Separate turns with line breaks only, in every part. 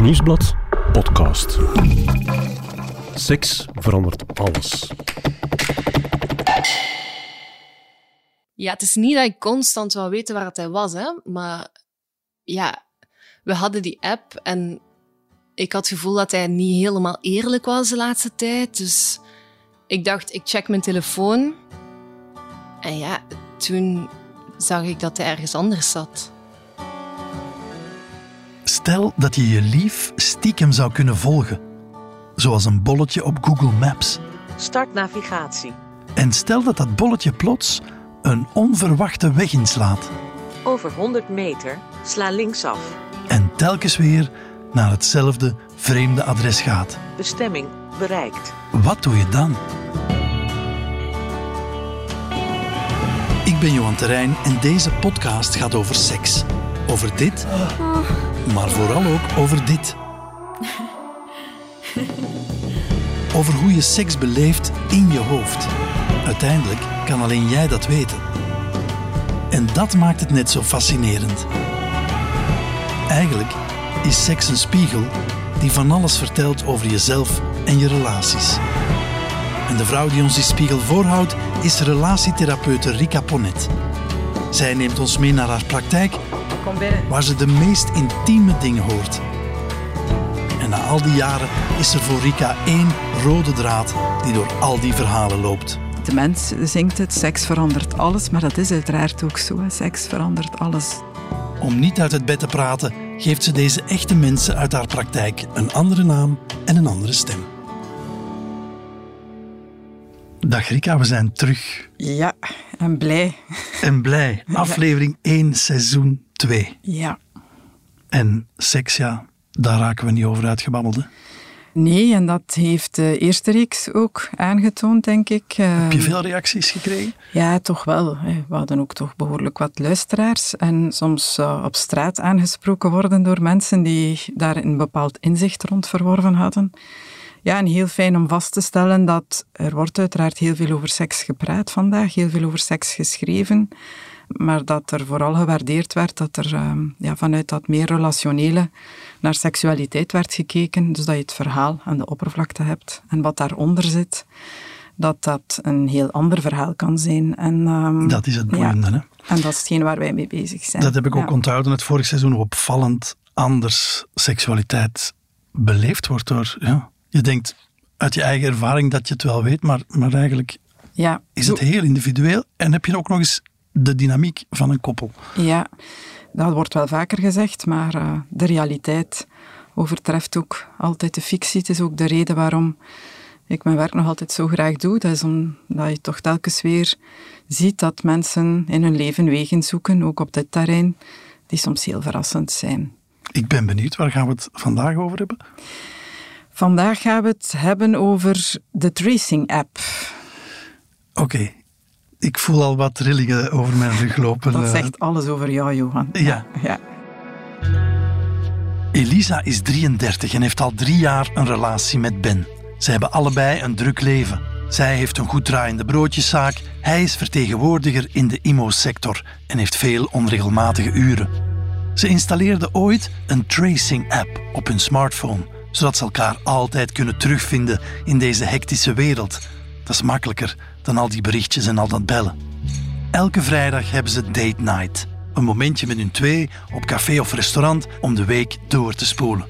Nieuwsblad podcast. Seks verandert alles.
Ja, het is niet dat ik constant wou weten waar het hij was, hè. Maar ja, we hadden die app en ik had het gevoel dat hij niet helemaal eerlijk was de laatste tijd. Dus ik dacht, ik check mijn telefoon. En ja, toen zag ik dat hij ergens anders zat.
Stel dat je je lief stiekem zou kunnen volgen, zoals een bolletje op Google Maps.
Start navigatie.
En stel dat dat bolletje plots een onverwachte weg inslaat
Over 100 meter sla linksaf.
en telkens weer naar hetzelfde vreemde adres gaat.
Bestemming bereikt.
Wat doe je dan? Ik ben Johan Terrein en deze podcast gaat over seks. Over dit, maar vooral ook over dit. Over hoe je seks beleeft in je hoofd. Uiteindelijk kan alleen jij dat weten. En dat maakt het net zo fascinerend. Eigenlijk is seks een spiegel die van alles vertelt over jezelf en je relaties. En de vrouw die ons die spiegel voorhoudt is relatietherapeute Rika Ponet. Zij neemt ons mee naar haar praktijk
Kom binnen.
waar ze de meest intieme dingen hoort. En na al die jaren is er voor Rika één rode draad die door al die verhalen loopt.
De mens zingt het, seks verandert alles, maar dat is uiteraard ook zo. hè. Seks verandert alles.
Om niet uit het bed te praten, geeft ze deze echte mensen uit haar praktijk een andere naam en een andere stem. Dag Rika, we zijn terug
Ja, en blij.
en blij. Aflevering 1, seizoen 2.
Ja.
En seks, ja, daar raken we niet over uitgebabbeld. hè.
Nee, en dat heeft de eerste reeks ook aangetoond, denk ik.
Heb je veel reacties gekregen?
Ja, toch wel. We hadden ook toch behoorlijk wat luisteraars. En soms eh, op straat aangesproken worden door mensen die daar een bepaald inzicht rond verworven hadden. Ja, en heel fijn om vast te stellen dat er wordt uiteraard heel veel over seks gepraat vandaag, heel veel over seks geschreven. Maar dat er vooral gewaardeerd werd dat er ehm, ja, vanuit dat meer relationele naar seksualiteit werd gekeken. Dus dat je het verhaal aan de oppervlakte hebt en wat daaronder zit dat dat een heel ander verhaal kan zijn. En, ehm,
Dat is het
ja,
boeiende, hè?
En dat is hetgeen waar wij mee bezig zijn.
Dat heb ik ook
Ja.
onthouden het vorig seizoen, hoe opvallend anders seksualiteit beleefd wordt door... Ja. Je denkt uit je eigen ervaring dat je het wel weet, maar, maar eigenlijk
Ja,
is het heel individueel. En heb je ook nog eens de dynamiek van een koppel.
ja, dat wordt wel vaker gezegd, maar eh, de realiteit overtreft ook altijd de fictie. Het is ook de reden waarom ik mijn werk nog altijd zo graag doe. Dat is omdat je toch telkens weer ziet dat mensen in hun leven wegen zoeken, ook op dit terrein, die soms heel verrassend zijn.
Ik ben benieuwd, waar gaan we het vandaag over hebben?
Vandaag gaan we het hebben over de Tracing App.
Oké, ik voel al wat trillingen over mijn rug lopen.
Dat
eh.
zegt alles over jou, Johan.
Ja.
ja.
Elisa is 33 en heeft al drie jaar een relatie met Ben. Ze hebben allebei een druk leven. Zij heeft een goed draaiende broodjeszaak, hij is vertegenwoordiger in de IMO-sector en heeft veel onregelmatige uren. Ze installeerden ooit een tracing-app op hun smartphone, zodat ze elkaar altijd kunnen terugvinden in deze hectische wereld. Dat is makkelijker dan al die berichtjes en al dat bellen. Elke vrijdag hebben ze date night. Een momentje met hun twee op café of restaurant om de week door te spoelen.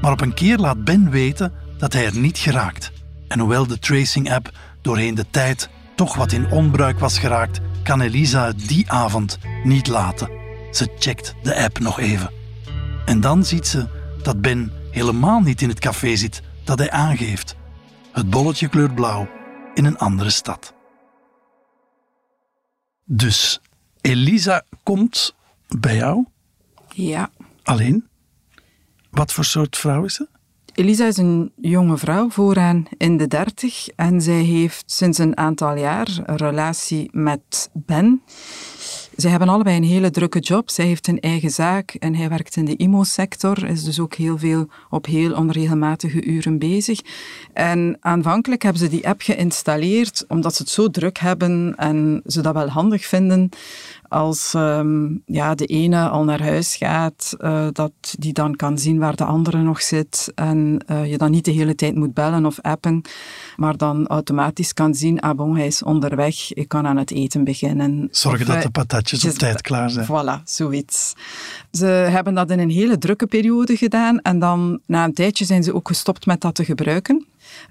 Maar op een keer laat Ben weten dat hij er niet geraakt. En hoewel de tracing-app doorheen de tijd toch wat in onbruik was geraakt, kan Elisa het die avond niet laten. Ze checkt de app nog even. En dan ziet ze dat Ben helemaal niet in het café zit dat hij aangeeft. Het bolletje kleurt blauw in een andere stad. Dus Elisa komt bij jou
ja.
alleen. Wat voor soort vrouw is ze?
Elisa is een jonge vrouw, vooraan in de dertig. En zij heeft sinds een aantal jaar een relatie met Ben. Zij hebben allebei een hele drukke job. Zij heeft een eigen zaak en hij werkt in de IMO-sector, is dus ook heel veel op heel onregelmatige uren bezig. En aanvankelijk hebben ze die app geïnstalleerd omdat ze het zo druk hebben en ze dat wel handig vinden als ehm, ja, de ene al naar huis gaat, uh, dat die dan kan zien waar de andere nog zit en uh, je dan niet de hele tijd moet bellen of appen, maar dan automatisch kan zien, ah bon, hij is onderweg, ik kan aan het eten beginnen.
Zorgen
Of,
dat
eh,
de patatjes op tijd klaar zijn.
Voilà, zoiets. Ze hebben dat in een hele drukke periode gedaan en dan na een tijdje zijn ze ook gestopt met dat te gebruiken.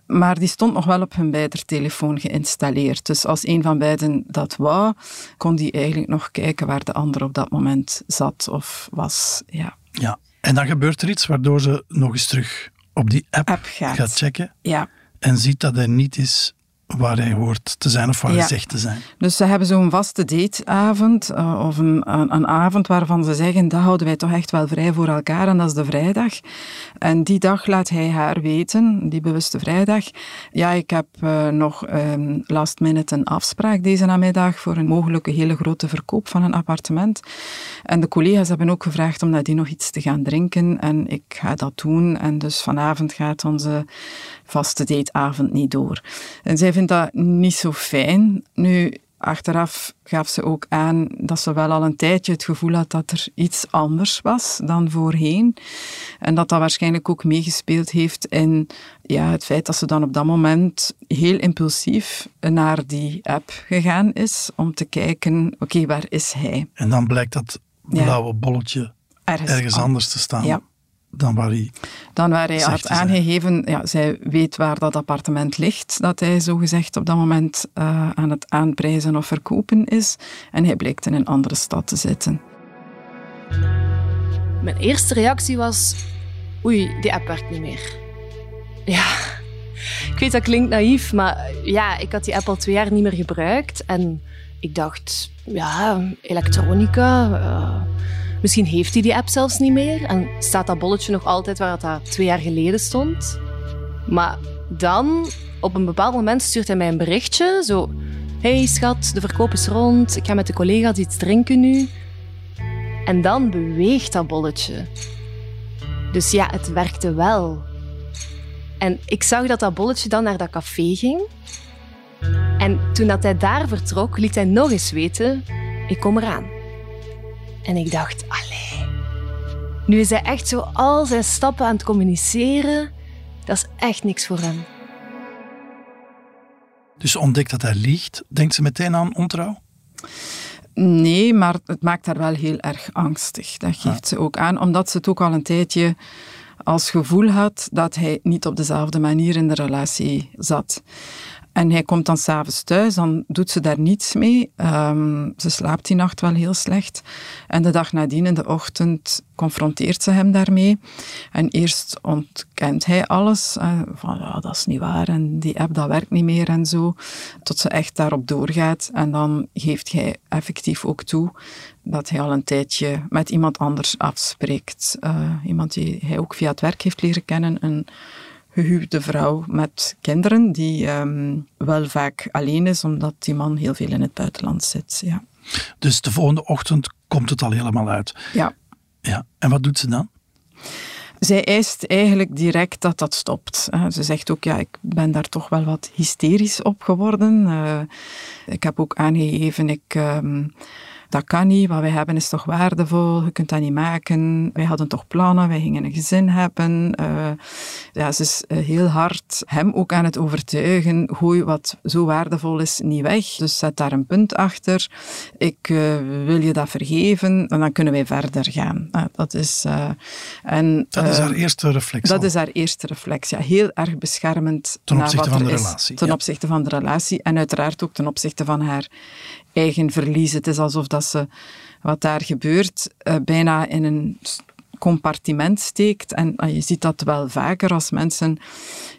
Maar die stond nog wel op hun beider telefoon geïnstalleerd. Dus als een van beiden dat wou, kon die eigenlijk nog kijken waar de ander op dat moment zat of was. Ja.
Ja. En dan gebeurt er iets waardoor ze nog eens terug op die app,
App gaat.
gaat checken
ja.
en ziet dat hij niet is waar hij hoort te zijn of waar
Ja.
hij zegt te zijn.
Dus ze hebben zo'n vaste dateavond uh, of een, een, een avond waarvan ze zeggen, dat houden wij toch echt wel vrij voor elkaar en dat is de vrijdag. En die dag laat hij haar weten, die bewuste vrijdag, ja, ik heb uh, nog um, last minute een afspraak deze namiddag voor een mogelijke hele grote verkoop van een appartement. En de collega's hebben ook gevraagd om nadien nog iets te gaan drinken en ik ga dat doen. En dus vanavond gaat onze vaste dateavond niet door. En zij vindt dat niet zo fijn. Nu, achteraf gaf ze ook aan dat ze wel al een tijdje het gevoel had dat er iets anders was dan voorheen. En dat dat waarschijnlijk ook meegespeeld heeft in ja, het feit dat ze dan op dat moment heel impulsief naar die app gegaan is om te kijken, oké, waar is hij?
En dan blijkt dat
Ja.
blauwe bolletje
Ergens,
ergens
an-
anders te staan
Ja.
Dan waar hij...
Dan waar hij had aangegeven, ja, zij weet waar dat appartement ligt, dat hij zogezegd op dat moment eh, aan het aanprijzen of verkopen is. En hij blijkt in een andere stad te zitten.
Mijn eerste reactie was: oei, die app werkt niet meer. Ja, ik weet dat klinkt naïef, maar ja, ik had die app al twee jaar niet meer gebruikt. En ik dacht, ja, elektronica. eh, misschien heeft hij die app zelfs niet meer. En staat dat bolletje nog altijd waar het twee jaar geleden stond. Maar dan, op een bepaald moment, stuurt hij mij een berichtje. Zo, hey schat, de verkoop is rond. Ik ga met de collega's iets drinken nu. En dan beweegt dat bolletje. Dus ja, het werkte wel. En ik zag dat dat bolletje dan naar dat café ging. En toen dat hij daar vertrok, liet hij nog eens weten: ik kom eraan. En ik dacht, allee. Nu is hij echt zo al zijn stappen aan het communiceren. Dat is echt niks voor hem.
Dus ontdekt dat hij liegt, denkt ze meteen aan ontrouw?
Nee, maar het maakt haar wel heel erg angstig. Dat geeft ze ook aan, omdat ze het ook al een tijdje als gevoel had dat hij niet op dezelfde manier in de relatie zat. En hij komt dan s'avonds thuis, dan doet ze daar niets mee. Ehm, ze slaapt die nacht wel heel slecht. En de dag nadien, in de ochtend, confronteert ze hem daarmee. En eerst ontkent hij alles. van, ja, dat is niet waar en die app, dat werkt niet meer en zo. Tot ze echt daarop doorgaat. En dan geeft hij effectief ook toe dat hij al een tijdje met iemand anders afspreekt. Eh, iemand die hij ook via het werk heeft leren kennen. Gehuwde vrouw met kinderen, die ehm, wel vaak alleen is, omdat die man heel veel in het buitenland zit. Ja.
Dus de volgende ochtend komt het al helemaal uit.
ja.
Ja. En wat doet ze dan?
Zij eist eigenlijk direct dat dat stopt. Eh, Ze zegt ook, ja, ik ben daar toch wel wat hysterisch op geworden. Eh, ik heb ook aangegeven, ik, ehm, dat kan niet, wat wij hebben is toch waardevol, je kunt dat niet maken. Wij hadden toch plannen, wij gingen een gezin hebben. Eh, ja, ze is eh, heel hard hem ook aan het overtuigen, gooi wat zo waardevol is niet weg. Dus zet daar een punt achter. Ik eh, wil je dat vergeven en dan kunnen wij verder gaan. Dat is... en,
Dat is haar eerste reflex.
dat
al.
is haar eerste reflex. Ja, heel erg beschermend
Ten
naar
opzichte
wat
van de
is.
relatie,
Ten
ja.
opzichte van de relatie en uiteraard ook ten opzichte van haar eigen verlies. Het is alsof dat ze wat daar gebeurt eh, bijna in een compartiment steekt. En ah, je ziet dat wel vaker als mensen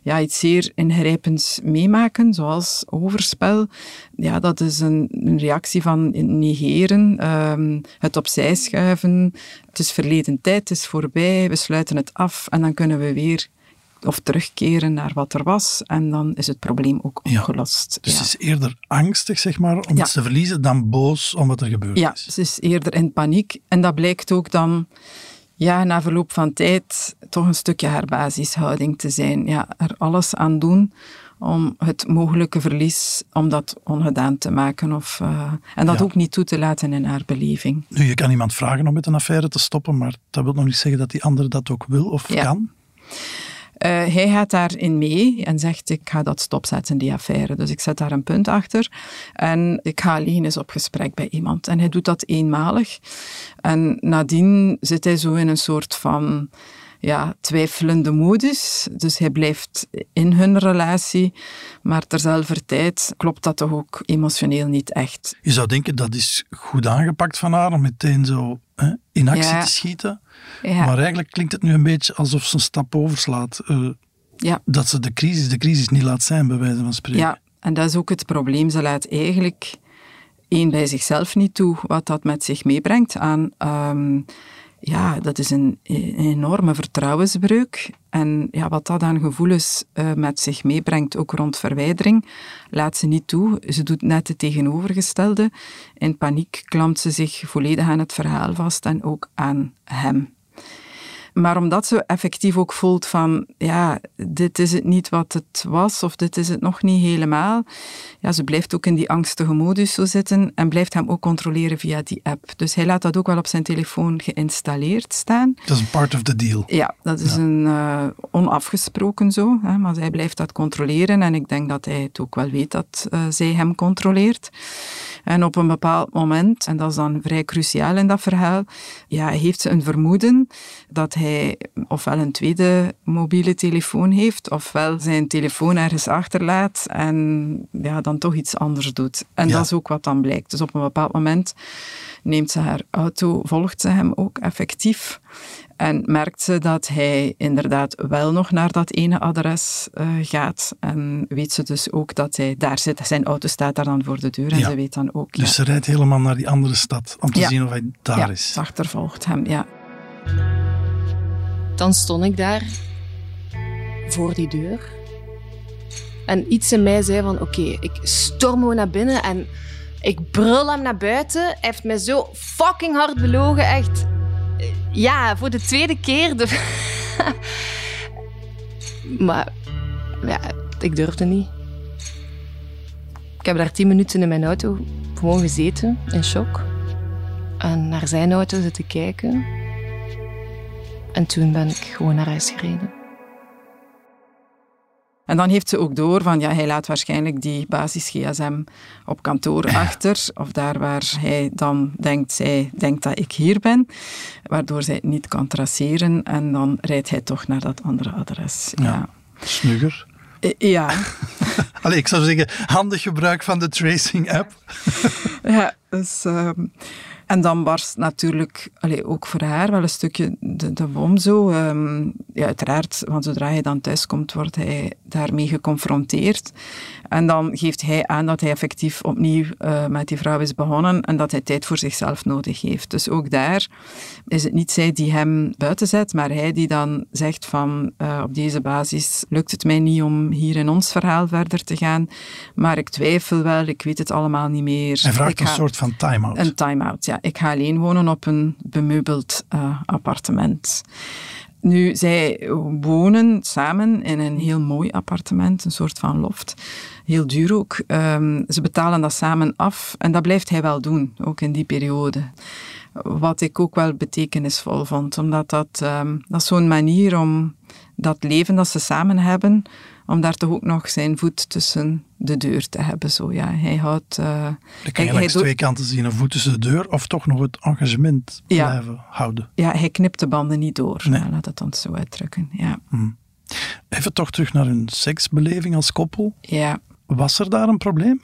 ja, iets zeer ingrijpends meemaken, zoals overspel. Ja, dat is een, een reactie van negeren, ehm, het opzij schuiven. Het is verleden tijd, het is voorbij, we sluiten het af en dan kunnen we weer of terugkeren naar wat er was en dan is het probleem ook
Ja.
opgelost.
Dus
ja.
ze is eerder angstig, zeg maar, om
Ja.
iets te verliezen, dan boos om wat er gebeurd
Ja,
is.
ze is eerder in paniek. En dat blijkt ook dan, ja, na verloop van tijd, toch een stukje haar basishouding te zijn. Ja, er alles aan doen om het mogelijke verlies, om dat ongedaan te maken. Of, uh, en dat
Ja.
ook niet toe te laten in haar beleving.
Nu, je kan iemand vragen om met een affaire te stoppen, maar dat wil nog niet zeggen dat die ander dat ook wil of
Ja.
kan.
Eh, hij gaat daarin mee en zegt: Ik ga dat stopzetten, die affaire. Dus ik zet daar een punt achter. En ik ga alleen eens op gesprek bij iemand. En hij doet dat eenmalig. En nadien zit hij zo in een soort van ja, twijfelende modus. Dus hij blijft in hun relatie. Maar terzelfde tijd klopt dat toch ook emotioneel niet echt.
Je zou denken dat is goed aangepakt van haar om meteen zo hè, in actie
Ja.
te schieten.
Ja,
Maar eigenlijk klinkt het nu een beetje alsof ze een stap overslaat. eh,
ja.
dat ze de crisis de crisis niet laat zijn, bij wijze van spreken.
Ja, en dat is ook het probleem. Ze laat eigenlijk één bij zichzelf niet toe wat dat met zich meebrengt aan. ehm, ja, dat is een, enorme vertrouwensbreuk. En ja, wat dat aan gevoelens eh, met zich meebrengt, ook rond verwijdering, laat ze niet toe. Ze doet net het tegenovergestelde. In paniek klampt ze zich volledig aan het verhaal vast en ook aan hem. Maar omdat ze effectief ook voelt van, ja, dit is het niet wat het was, of dit is het nog niet helemaal. Ja, ze blijft ook in die angstige modus zo zitten en blijft hem ook controleren via die app. Dus hij laat dat ook wel op zijn telefoon geïnstalleerd staan.
Dat is een part of the deal.
Ja, dat is een eh, onafgesproken zo, hè, maar hij blijft dat controleren en ik denk dat hij het ook wel weet dat eh, zij hem controleert. En op een bepaald moment, en dat is dan vrij cruciaal in dat verhaal, ja, heeft ze een vermoeden dat hij ofwel een tweede mobiele telefoon heeft, ofwel zijn telefoon ergens achterlaat en ja, dan toch iets anders doet. En
Ja.
dat is ook wat dan blijkt. Dus op een bepaald moment neemt ze haar auto, volgt ze hem ook effectief. En merkt ze dat hij inderdaad wel nog naar dat ene adres eh, gaat. En weet ze dus ook dat hij daar zit. Zijn auto staat daar dan voor de deur. En
Ja.
ze weet dan ook.
Dus ze rijdt helemaal naar die andere stad om te
Ja.
zien of hij daar
ja,
is.
ze achtervolgt hem, ja.
Dan stond ik daar voor die deur. En iets in mij zei van, oké, ik storm gewoon naar binnen en ik brul hem naar buiten. Hij heeft mij zo fucking hard belogen, echt. Ja, voor de tweede keer. De... maar ja, ik durfde niet. Ik heb daar tien minuten in mijn auto gewoon gezeten, in shock. En naar zijn auto zitten kijken. En toen ben ik gewoon naar huis gereden.
En dan heeft ze ook door van, ja, hij laat waarschijnlijk die basis-gsm op kantoor achter, of daar waar hij dan denkt, zij denkt dat ik hier ben, waardoor zij het niet kan traceren en dan rijdt hij toch naar dat andere adres.
Ja.
Ja.
Snugger.
Eh, Ja,
Allee, ik zou zeggen, handig gebruik van de tracing-app.
ja dus, ehm, en dan barst natuurlijk allee, ook voor haar wel een stukje de, de bom zo. ehm, ja, uiteraard, want zodra hij dan thuiskomt, wordt hij daarmee geconfronteerd. En dan geeft hij aan dat hij effectief opnieuw eh, met die vrouw is begonnen en dat hij tijd voor zichzelf nodig heeft. Dus ook daar is het niet zij die hem buiten zet, maar hij die dan zegt van eh, op deze basis lukt het mij niet om hier in ons verhaal verder te gaan, maar ik twijfel wel, ik weet het allemaal niet meer.
Hij vraagt
Ik
een
ga-
soort van time-out.
een time-out, ja. Ik ga alleen wonen op een bemeubeld eh, appartement. Nu, zij wonen samen in een heel mooi appartement, een soort van loft. Heel duur ook. Ehm, ze betalen dat samen af en dat blijft hij wel doen, ook in die periode. Wat ik ook wel betekenisvol vond, omdat dat, ehm, dat zo'n manier om dat leven dat ze samen hebben, om daar toch ook nog zijn voet tussen de deur te hebben. Zo, ja. Hij houdt...
Dan kan je
hij-
twee kanten zien, een voet tussen de deur of toch nog het engagement
Ja.
blijven houden.
ja, hij knipt de banden niet door.
Nee.
Laat het ons zo uitdrukken. Ja.
Even toch terug naar hun seksbeleving als koppel.
ja.
Was er daar een probleem?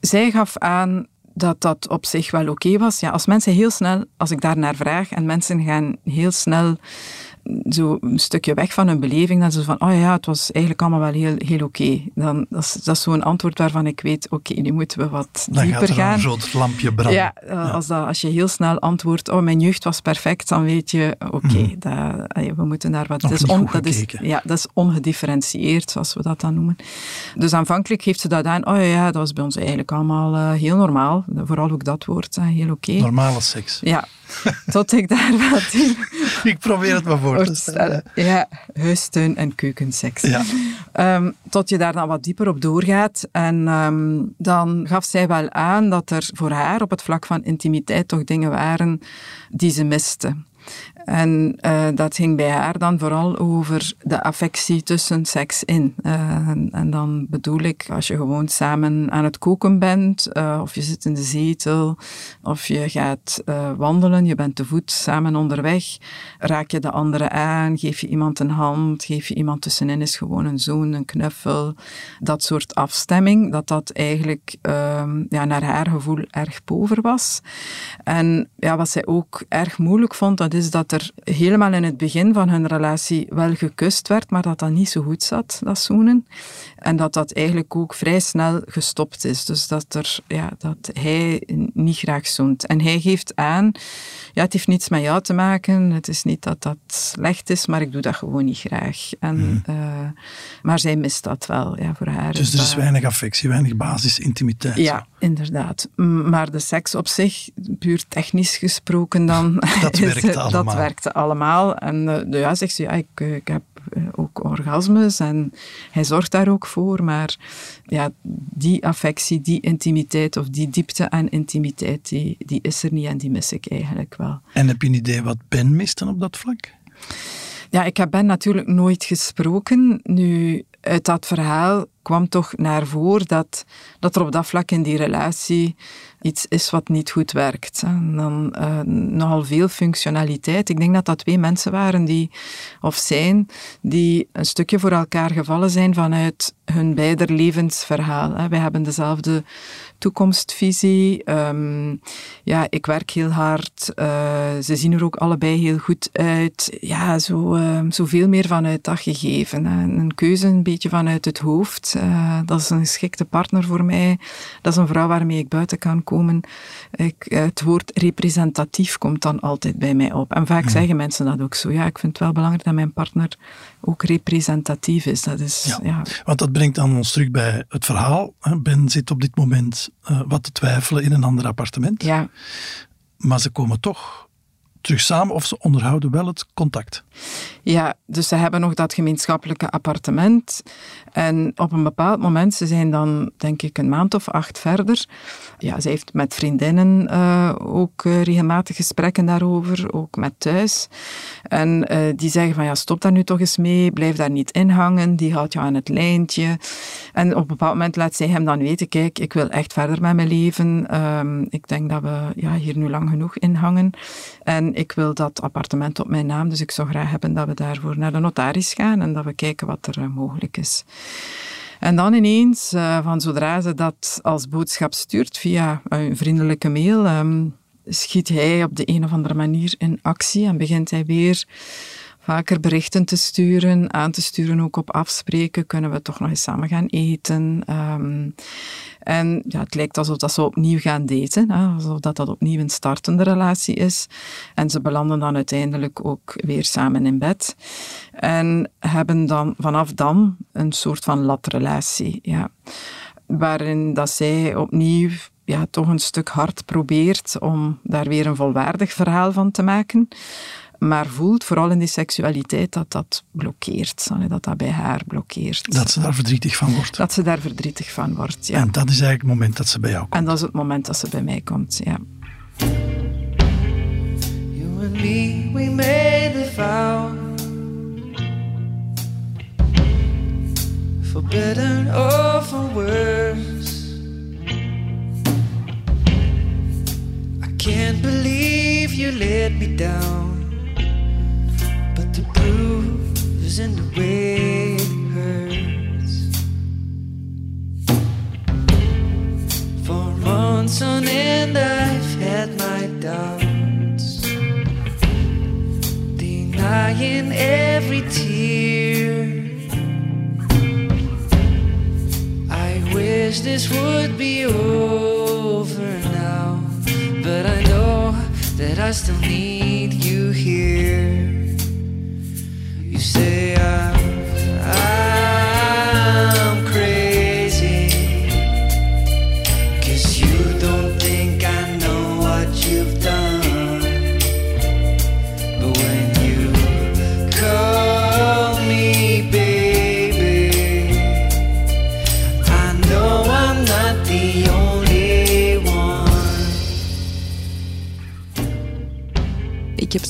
Zij gaf aan dat dat op zich wel oké was. Ja, als mensen heel snel, als ik daar naar vraag, en mensen gaan heel snel zo een stukje weg van hun beleving, dan ze van, oh ja, het was eigenlijk allemaal wel heel, heel oké. Dan Dat is, dat is zo'n antwoord waarvan ik weet, oké, nu moeten we wat
Dan
dieper
gaat er
gaan.
lampje branden.
Ja, eh, Als, dat, als je heel snel antwoordt, oh, mijn jeugd was perfect, dan weet je, oké, dat- eh, we moeten daar wat...
Nog
dat is
goed
dat is, ja, dat is ongedifferentieerd, zoals we dat dan noemen. Dus aanvankelijk geeft ze dat aan, oh ja, dat was bij ons eigenlijk allemaal eh, heel normaal. Vooral ook dat woord, heel oké.
Normale seks.
Ja, tot ik daar wat in
Ik probeer het maar voor te
stellen. Ja, huistuin- en keukenseks.
Ja.
Ehm, tot je daar dan wat dieper op doorgaat. En ehm, dan gaf zij wel aan dat er voor haar op het vlak van intimiteit toch dingen waren die ze miste. En uh, dat ging bij haar dan vooral over de affectie tussen seks in. Uh, en, dan bedoel ik als je gewoon samen aan het koken bent, uh, of je zit in de zetel, of je gaat wandelen, je bent te voet samen onderweg, raak je de andere aan, geef je iemand een hand, geef je iemand tussenin, is gewoon een zoen, een knuffel. Dat soort afstemming, dat dat eigenlijk ehm, ja, naar haar gevoel erg pover was. En ja, wat zij ook erg moeilijk vond, dat is dat er helemaal in het begin van hun relatie wel gekust werd, maar dat dat niet zo goed zat, dat zoenen. En dat dat eigenlijk ook vrij snel gestopt is. Dus dat, er, ja, dat hij niet graag zoent. En hij geeft aan, ja, het heeft niets met jou te maken, het is niet dat dat slecht is, maar ik doe dat gewoon niet graag. En, hmm. uh, maar zij mist dat wel, ja, voor haar.
Dus er is weinig affectie, weinig basisintimiteit.
Ja, inderdaad. Maar de seks op zich, puur technisch gesproken dan...
dat werkt allemaal.
Dat werkte allemaal. En uh, ja, zegt ze, ja, ik, ik heb eh, ook orgasmes en hij zorgt daar ook voor. Maar ja, die affectie, die intimiteit of die diepte aan intimiteit, die, die is er niet en die mis ik eigenlijk wel.
En heb je een idee wat Ben mist dan op dat vlak?
Ja, ik heb Ben natuurlijk nooit gesproken. Nu, uit dat verhaal kwam toch naar voren dat, dat er op dat vlak in die relatie iets is wat niet goed werkt. En dan uh, nogal veel functionaliteit. Ik denk dat dat twee mensen waren die, of zijn, die een stukje voor elkaar gevallen zijn vanuit hun beider levensverhaal. Wij hebben dezelfde toekomstvisie. Um, ja, ik werk heel hard. Uh, ze zien er ook allebei heel goed uit. Ja, zo, uh, zo veel meer vanuit dat gegeven. Een keuze een beetje vanuit het hoofd. Uh, dat is een geschikte partner voor mij. Dat is een vrouw waarmee ik buiten kan komen. Ik, het woord representatief komt dan altijd bij mij op. En vaak zeggen mensen dat ook zo. Ja, ik vind het wel belangrijk dat mijn partner ook representatief is. Dat is ja. ja.
Want dat brengt dan ons terug bij het verhaal. Ben zit op dit moment uh, wat te twijfelen in een ander appartement.
Ja.
Maar ze komen toch terug samen of ze onderhouden wel het contact.
Ja, dus ze hebben nog dat gemeenschappelijke appartement. En op een bepaald moment, ze zijn dan denk ik een maand of acht verder. Ja, ze heeft met vriendinnen uh, ook uh, regelmatig gesprekken daarover, ook met thuis. En uh, die zeggen van ja, stop daar nu toch eens mee, blijf daar niet in hangen, die houdt je aan het lijntje. En op een bepaald moment laat zij hem dan weten, kijk, ik wil echt verder met mijn leven. Um, ik denk dat we ja, hier nu lang genoeg in hangen. En ik wil dat appartement op mijn naam, dus ik zou graag hebben dat we daarvoor naar de notaris gaan en dat we kijken wat er mogelijk is. En dan ineens, uh, van zodra ze dat als boodschap stuurt via een vriendelijke mail, um, schiet hij op de een of andere manier in actie en begint hij weer vaker berichten te sturen, aan te sturen ook op afspreken. Kunnen we toch nog eens samen gaan eten? Um, en ja, het lijkt alsof dat ze opnieuw gaan daten, hè, alsof dat, dat opnieuw een startende relatie is. En ze belanden dan uiteindelijk ook weer samen in bed. En hebben dan vanaf dan een soort van latrelatie. Ja, waarin dat zij opnieuw ja, toch een stuk hard probeert om daar weer een volwaardig verhaal van te maken maar voelt vooral in die seksualiteit dat dat blokkeert, dat dat bij haar blokkeert.
Dat ze daar verdrietig van wordt.
Dat ze daar verdrietig van wordt, ja.
En dat is eigenlijk het moment dat ze bij jou komt.
En dat is het moment dat ze bij mij komt, ja. You and me, we made the vow For better or for worse I can't believe you let me down the bruise and the way it hurts. For months on end, I've had my doubts, denying every tear. I wish this would be over now, but I know that I still need you here.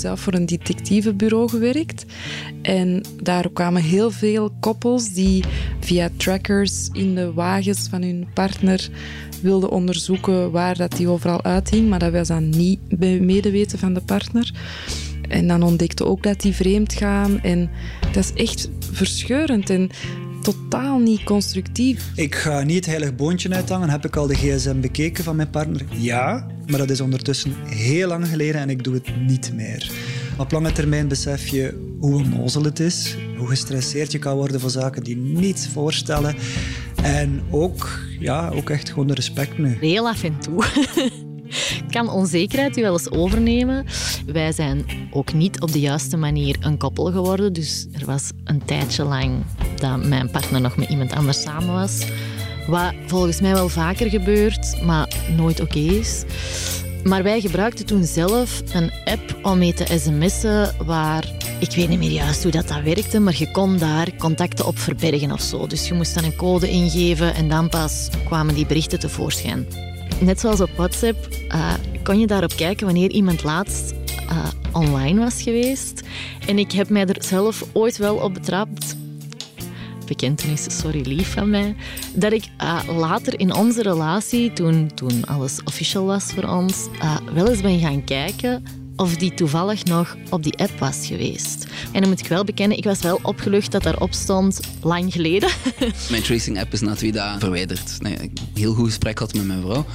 Zelf voor een detectivebureau gewerkt. En daar kwamen heel veel koppels die via trackers in de wagens van hun partner wilden onderzoeken waar dat die overal uithing. Maar dat was dan niet bij medeweten van de partner. En dan ontdekte ook dat die vreemd gaan. En dat is echt verscheurend. En totaal niet constructief.
Ik ga niet het heilig boontje uithangen. Heb ik al de gsm bekeken van mijn partner? Ja, maar dat is ondertussen heel lang geleden en ik doe het niet meer. Op lange termijn besef je hoe onnozel het is, hoe gestresseerd je kan worden voor zaken die niets voorstellen. En ook, ja, ook echt gewoon de respect nu.
Heel af en toe. kan onzekerheid u wel eens overnemen. Wij zijn ook niet op de juiste manier een koppel geworden. Dus er was een tijdje lang dat mijn partner nog met iemand anders samen was. Wat volgens mij wel vaker gebeurt, maar nooit oké is. Maar wij gebruikten toen zelf een app om mee te sms'en waar... Ik weet niet meer juist hoe dat, dat werkte, maar je kon daar contacten op verbergen of zo. Dus je moest dan een code ingeven en dan pas kwamen die berichten tevoorschijn. Net zoals op WhatsApp uh, kon je daarop kijken wanneer iemand laatst uh, online was geweest. En ik heb mij er zelf ooit wel op betrapt bekentenis, sorry lief van mij, dat ik uh, later in onze relatie, toen, toen alles official was voor ons, uh, wel eens ben gaan kijken of die toevallig nog op die app was geweest. En dan moet ik wel bekennen, ik was wel opgelucht dat daarop stond lang geleden.
Mijn tracing app is na twee dagen verwijderd. Nee, ik heel goed gesprek had met mijn vrouw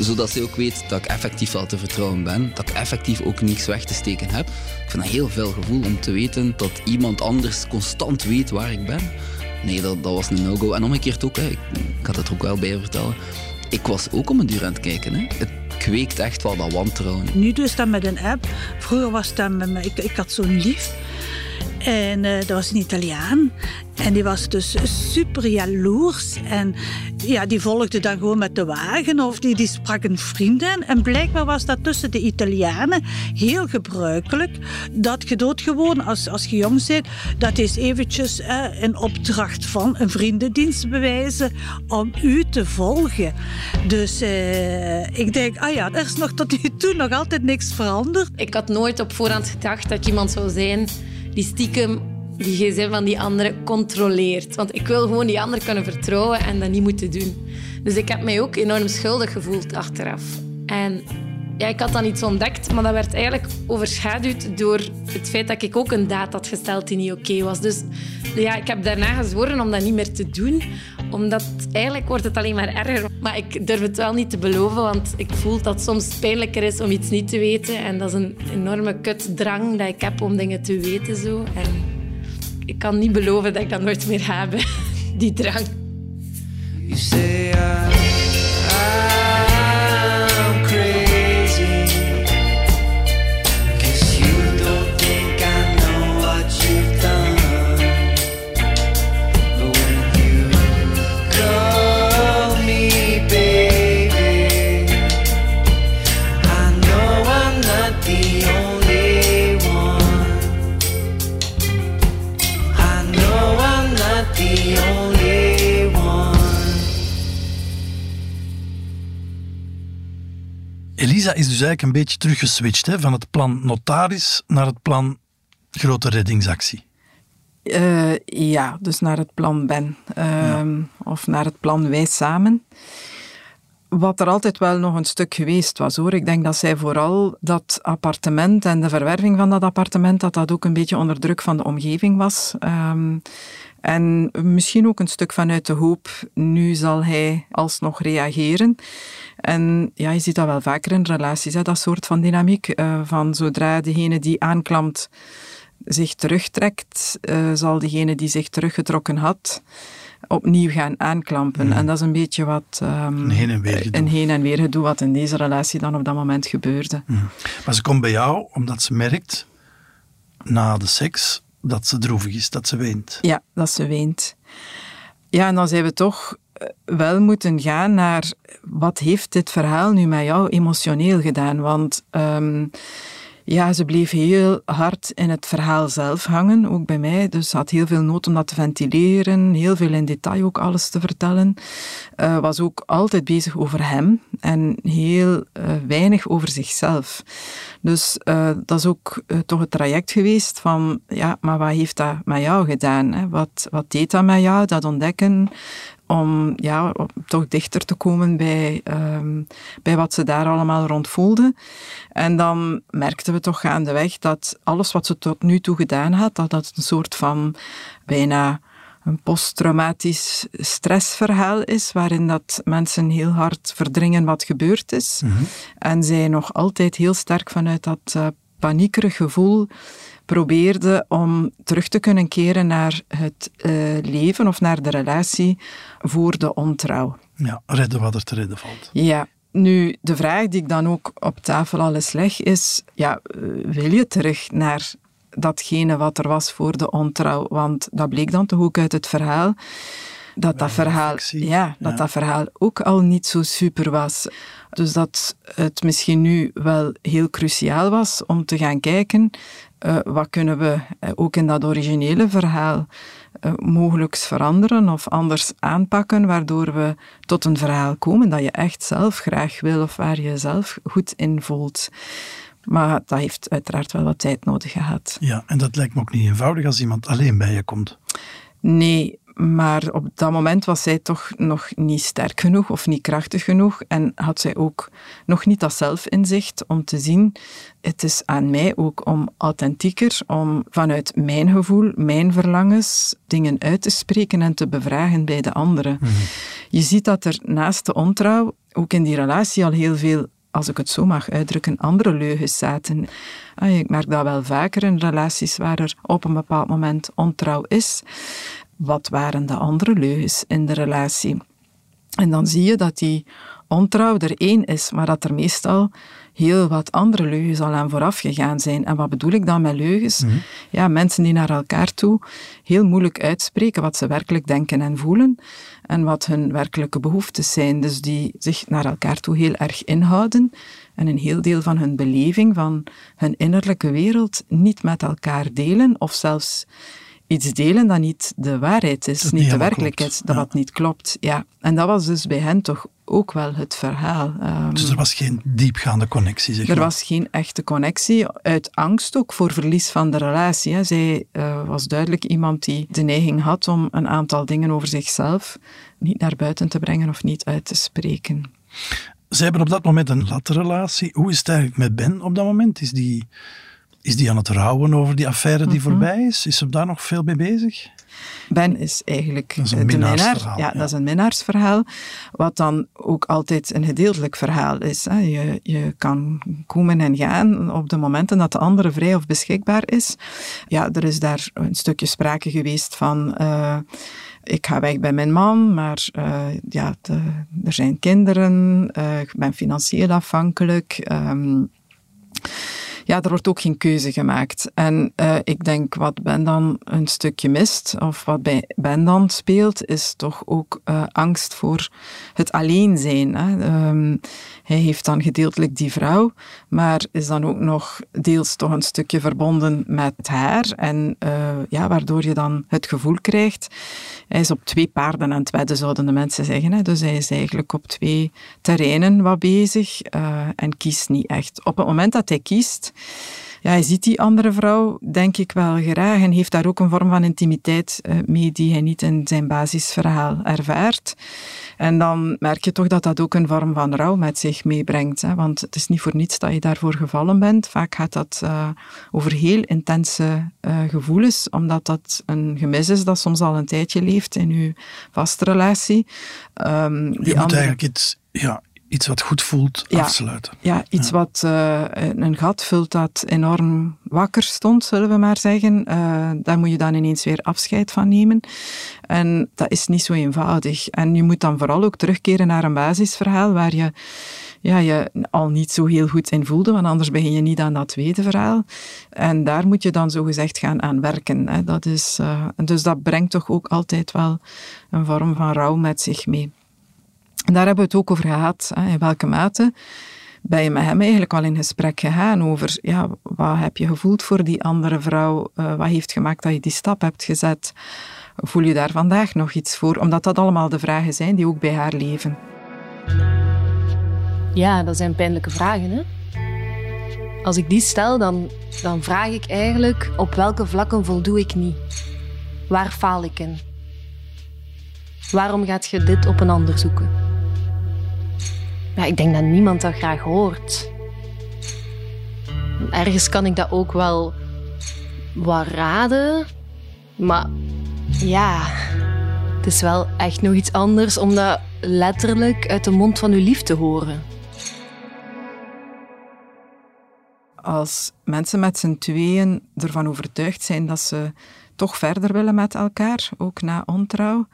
zodat ze ook weet dat ik effectief wel te vertrouwen ben. Dat ik effectief ook niks weg te steken heb. Ik vind dat heel veel gevoel om te weten dat iemand anders constant weet waar ik ben. Nee, dat, was een no-go. En omgekeerd ook, hè. Ik, ik had het er ook wel bij vertellen. Ik was ook om een duur aan het kijken. Hè. Het kweekt echt wel dat wantrouwen.
Nu dus dat met een app. Vroeger was dat met me, ik, ik had zo'n lief. En dat was een Italiaan. En die was dus super jaloers. En ja, die volgde dan gewoon met de wagen of die, die sprak een vriendin. En blijkbaar was dat tussen de Italianen heel gebruikelijk. Dat je doodgewoon, als, als je jong bent, dat is eventjes eh, een opdracht van een vriendendienst bewijzen om u te volgen. Dus eh, ik denk, ah ja, er is nog tot nu toe nog altijd niks veranderd.
Ik had nooit op voorhand gedacht dat iemand zou zijn die stiekem die gsm van die andere controleert. Want ik wil gewoon die ander kunnen vertrouwen en dat niet moeten doen. Dus ik heb mij ook enorm schuldig gevoeld achteraf. En ja, ik had dan iets ontdekt, maar dat werd eigenlijk overschaduwd door het feit dat ik ook een daad had gesteld die niet oké was. Dus ja, ik heb daarna gezworen om dat niet meer te doen, omdat eigenlijk wordt het alleen maar erger. Maar ik durf het wel niet te beloven, want ik voel dat het soms pijnlijker is om iets niet te weten. En dat is een enorme kutdrang dat ik heb om dingen te weten. Zo. En ik kan niet beloven dat ik dat nooit meer heb, die drang. You say I, I'm
Is dus eigenlijk een beetje teruggeswitcht hè, van het plan notaris naar het plan grote reddingsactie.
Uh, ja, dus naar het plan Ben. Uh, ja. Of naar het plan Wij Samen. Wat er altijd wel nog een stuk geweest was hoor. Ik denk dat zij vooral dat appartement en de verwerving van dat appartement, dat dat ook een beetje onder druk van de omgeving was. Um, en misschien ook een stuk vanuit de hoop, nu zal hij alsnog reageren. En ja, je ziet dat wel vaker in relaties, hè, dat soort van dynamiek. Uh, van zodra degene die aanklampt zich terugtrekt, uh, zal degene die zich teruggetrokken had opnieuw gaan aanklampen. Mm. En dat is een beetje wat... Um,
een heen en weer gedoe.
Een heen en weer gedoe wat in deze relatie dan op dat moment gebeurde.
Mm. Maar ze komt bij jou omdat ze merkt, na de seks, dat ze droevig is, dat ze weent.
Ja, dat ze weent. Ja, en dan zijn we toch wel moeten gaan naar wat heeft dit verhaal nu met jou emotioneel gedaan? Want um, Ja, ze bleef heel hard in het verhaal zelf hangen, ook bij mij. Dus had heel veel nood om dat te ventileren, heel veel in detail ook alles te vertellen. Uh, was ook altijd bezig over hem en heel uh, weinig over zichzelf. Dus uh, dat is ook toch het traject geweest van, ja, maar wat heeft dat met jou gedaan? Wat, wat deed dat met jou, dat ontdekken? Om ja, toch dichter te komen bij, um, bij wat ze daar allemaal rond voelde. En dan merkten we toch gaandeweg dat alles wat ze tot nu toe gedaan had, dat dat een soort van bijna een posttraumatisch stressverhaal is, waarin dat mensen heel hard verdringen wat gebeurd is. Mm -hmm. En zij nog altijd heel sterk vanuit dat uh, paniekerig gevoel probeerde om terug te kunnen keren naar het uh, leven of naar de relatie voor de ontrouw.
Ja, redden wat er te redden valt.
Ja. Nu, de vraag die ik dan ook op tafel al eens leg is, ja, wil je terug naar datgene wat er was voor de ontrouw? Want dat bleek dan toch ook uit het verhaal dat dat verhaal, ja, dat ja. dat verhaal ook al niet zo super was. Dus dat het misschien nu wel heel cruciaal was om te gaan kijken uh, wat kunnen we uh, ook in dat originele verhaal uh, mogelijks veranderen of anders aanpakken, waardoor we tot een verhaal komen dat je echt zelf graag wil of waar je zelf goed in voelt. Maar dat heeft uiteraard wel wat tijd nodig gehad.
Ja, en dat lijkt me ook niet eenvoudig als iemand alleen bij je komt.
Nee, maar op dat moment was zij toch nog niet sterk genoeg of niet krachtig genoeg en had zij ook nog niet dat zelfinzicht om te zien, het is aan mij ook om authentieker, om vanuit mijn gevoel, mijn verlangens, dingen uit te spreken en te bevragen bij de anderen. Mm -hmm. Je ziet dat er naast de ontrouw ook in die relatie al heel veel als ik het zo mag uitdrukken, andere leugens zaten. Ik merk dat wel vaker in relaties waar er op een bepaald moment ontrouw is wat waren de andere leugens in de relatie. En dan zie je dat die ontrouw er één is, maar dat er meestal heel wat andere leugens al aan vooraf gegaan zijn. En wat bedoel ik dan met leugens? Mm -hmm. Ja, mensen die naar elkaar toe heel moeilijk uitspreken wat ze werkelijk denken en voelen en wat hun werkelijke behoeftes zijn. Dus die zich naar elkaar toe heel erg inhouden en een heel deel van hun beleving, van hun innerlijke wereld niet met elkaar delen of zelfs iets delen dat niet de waarheid is, niet, niet de werkelijkheid, klopt. dat ja. wat niet klopt. Ja. En dat was dus bij hen toch ook wel het verhaal.
Um, dus er was geen diepgaande connectie, zeg
Er maar. was geen echte connectie, uit angst ook voor verlies van de relatie. Hè. Zij uh, was duidelijk iemand die de neiging had om een aantal dingen over zichzelf niet naar buiten te brengen of niet uit te spreken.
Ze hebben op dat moment een latte relatie. Hoe is het eigenlijk met Ben op dat moment? Is die is die aan het rouwen over die affaire die mm -hmm. voorbij is? Is ze daar nog veel mee bezig?
Ben is eigenlijk
dat is een de minnaar.
Ja, ja, dat is een minnaarsverhaal. Wat dan ook altijd een gedeeltelijk verhaal is. Hè. Je, je kan komen en gaan op de momenten dat de andere vrij of beschikbaar is. Ja, er is daar een stukje sprake geweest van... Uh, ik ga weg bij mijn man, maar uh, ja, de, er zijn kinderen, uh, ik ben financieel afhankelijk. Um, ja, er wordt ook geen keuze gemaakt. En uh, ik denk wat Ben dan een stukje mist, of wat bij Ben dan speelt, is toch ook uh, angst voor het alleen zijn. Hè. Um, hij heeft dan gedeeltelijk die vrouw, maar is dan ook nog deels toch een stukje verbonden met haar. En uh, ja, waardoor je dan het gevoel krijgt, hij is op twee paarden aan het wedden, zouden de mensen zeggen. Hè. Dus hij is eigenlijk op twee terreinen wat bezig en kiest niet echt. Op het moment dat hij kiest, ja, hij ziet die andere vrouw, denk ik wel graag, en heeft daar ook een vorm van intimiteit mee die hij niet in zijn basisverhaal ervaart. En dan merk je toch dat dat ook een vorm van rouw met zich meebrengt. Hè? Want het is niet voor niets dat je daarvoor gevallen bent. Vaak gaat dat uh, over heel intense uh, gevoelens, omdat dat een gemis is dat soms al een tijdje leeft in je vaste relatie.
Um, je moet andere... eigenlijk iets, ja, iets wat goed voelt
ja,
afsluiten.
Ja, iets ja. wat uh, een gat vult dat enorm wakker stond, zullen we maar zeggen. Uh, daar moet je dan ineens weer afscheid van nemen. En dat is niet zo eenvoudig. En je moet dan vooral ook terugkeren naar een basisverhaal waar je ja, je al niet zo heel goed in voelde, want anders begin je niet aan dat tweede verhaal. En daar moet je dan zogezegd gaan aan werken. Hè. Dat is, uh, dus dat brengt toch ook altijd wel een vorm van rouw met zich mee. En daar hebben we het ook over gehad, hè, in welke mate ben je met hem eigenlijk al in gesprek gegaan over ja, wat heb je gevoeld voor die andere vrouw? Uh, wat heeft gemaakt dat je die stap hebt gezet? Voel je daar vandaag nog iets voor? Omdat dat allemaal de vragen zijn die ook bij haar leven.
Ja, dat zijn pijnlijke vragen. Hè? Als ik die stel, dan, dan vraag ik eigenlijk op welke vlakken voldoe ik niet? Waar faal ik in? Waarom gaat je dit op een ander zoeken? Ja, ik denk dat niemand dat graag hoort. Ergens kan ik dat ook wel wat raden, maar ja, het is wel echt nog iets anders om dat letterlijk uit de mond van uw lief te horen.
Als mensen met z'n tweeën ervan overtuigd zijn dat ze toch verder willen met elkaar, ook na ontrouw,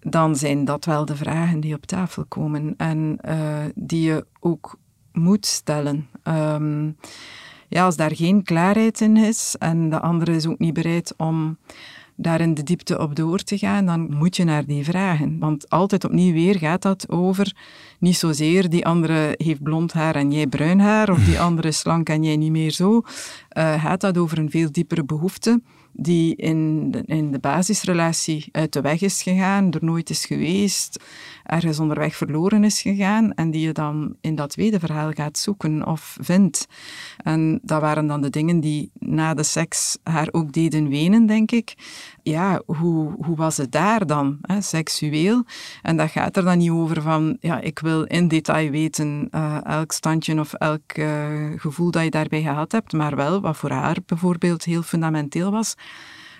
dan zijn dat wel de vragen die op tafel komen en uh, die je ook moet stellen. Um, ja, als daar geen klaarheid in is en de andere is ook niet bereid om daar in de diepte op door te gaan, dan moet je naar die vragen. Want altijd opnieuw weer gaat dat over niet zozeer die andere heeft blond haar en jij bruin haar, of die andere is slank en jij niet meer zo. Uh, gaat dat over een veel diepere behoefte die in de, in de basisrelatie uit de weg is gegaan, er nooit is geweest, ergens onderweg verloren is gegaan en die je dan in dat tweede verhaal gaat zoeken of vindt. En dat waren dan de dingen die na de seks haar ook deden wenen, denk ik. Ja, hoe, hoe was het daar dan, hè, seksueel? En dat gaat er dan niet over van, ja, ik wil in detail weten uh, elk standje of elk uh, gevoel dat je daarbij gehad hebt, maar wel wat voor haar bijvoorbeeld heel fundamenteel was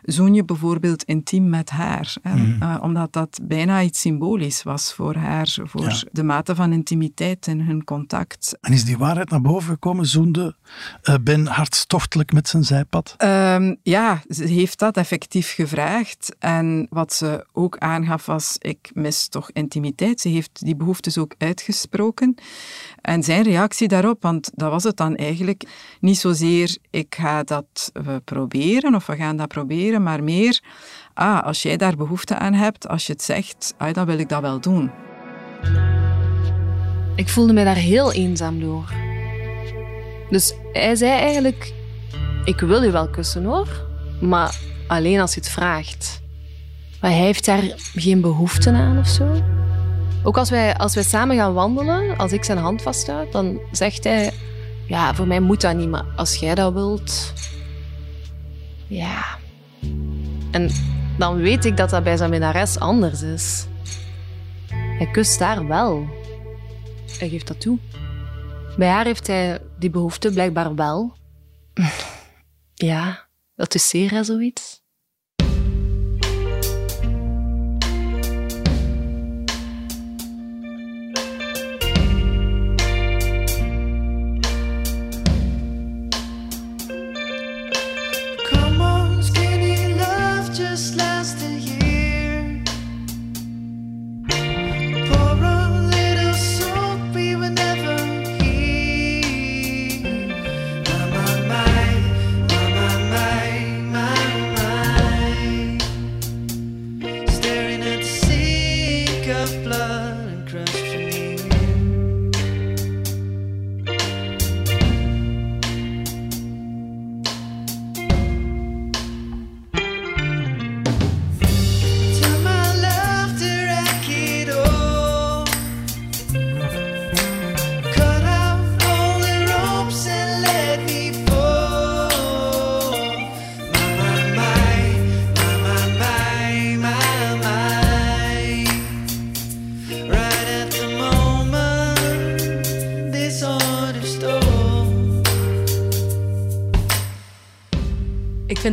zoen je bijvoorbeeld intiem met haar. Hè? Mhm. Eh, omdat dat bijna iets symbolisch was voor haar, voor de mate van intimiteit in hun contact.
En is die waarheid naar boven gekomen? Zoende uh, Ben hartstochtelijk met zijn zijpad?
Um, ja, ze heeft dat effectief gevraagd. En wat ze ook aangaf was, ik mis toch intimiteit. Ze heeft die behoeftes ook uitgesproken. En zijn reactie daarop, want dat was het dan eigenlijk, niet zozeer ik ga dat we proberen of we gaan dat proberen, maar meer, ah, als jij daar behoefte aan hebt, als je het zegt, ah, dan wil ik dat wel doen.
Ik voelde me daar heel eenzaam door. Dus hij zei eigenlijk, ik wil je wel kussen hoor, maar alleen als je het vraagt. Maar hij heeft daar geen behoefte aan of zo. Ook als wij, als wij samen gaan wandelen, als ik zijn hand vasthoud, dan zegt hij: Ja, voor mij moet dat niet, maar als jij dat wilt. Ja. En dan weet ik dat dat bij zijn minnares anders is. Hij kust daar wel. Hij geeft dat toe. Bij haar heeft hij die behoefte blijkbaar wel. Ja, dat is zeer zoiets.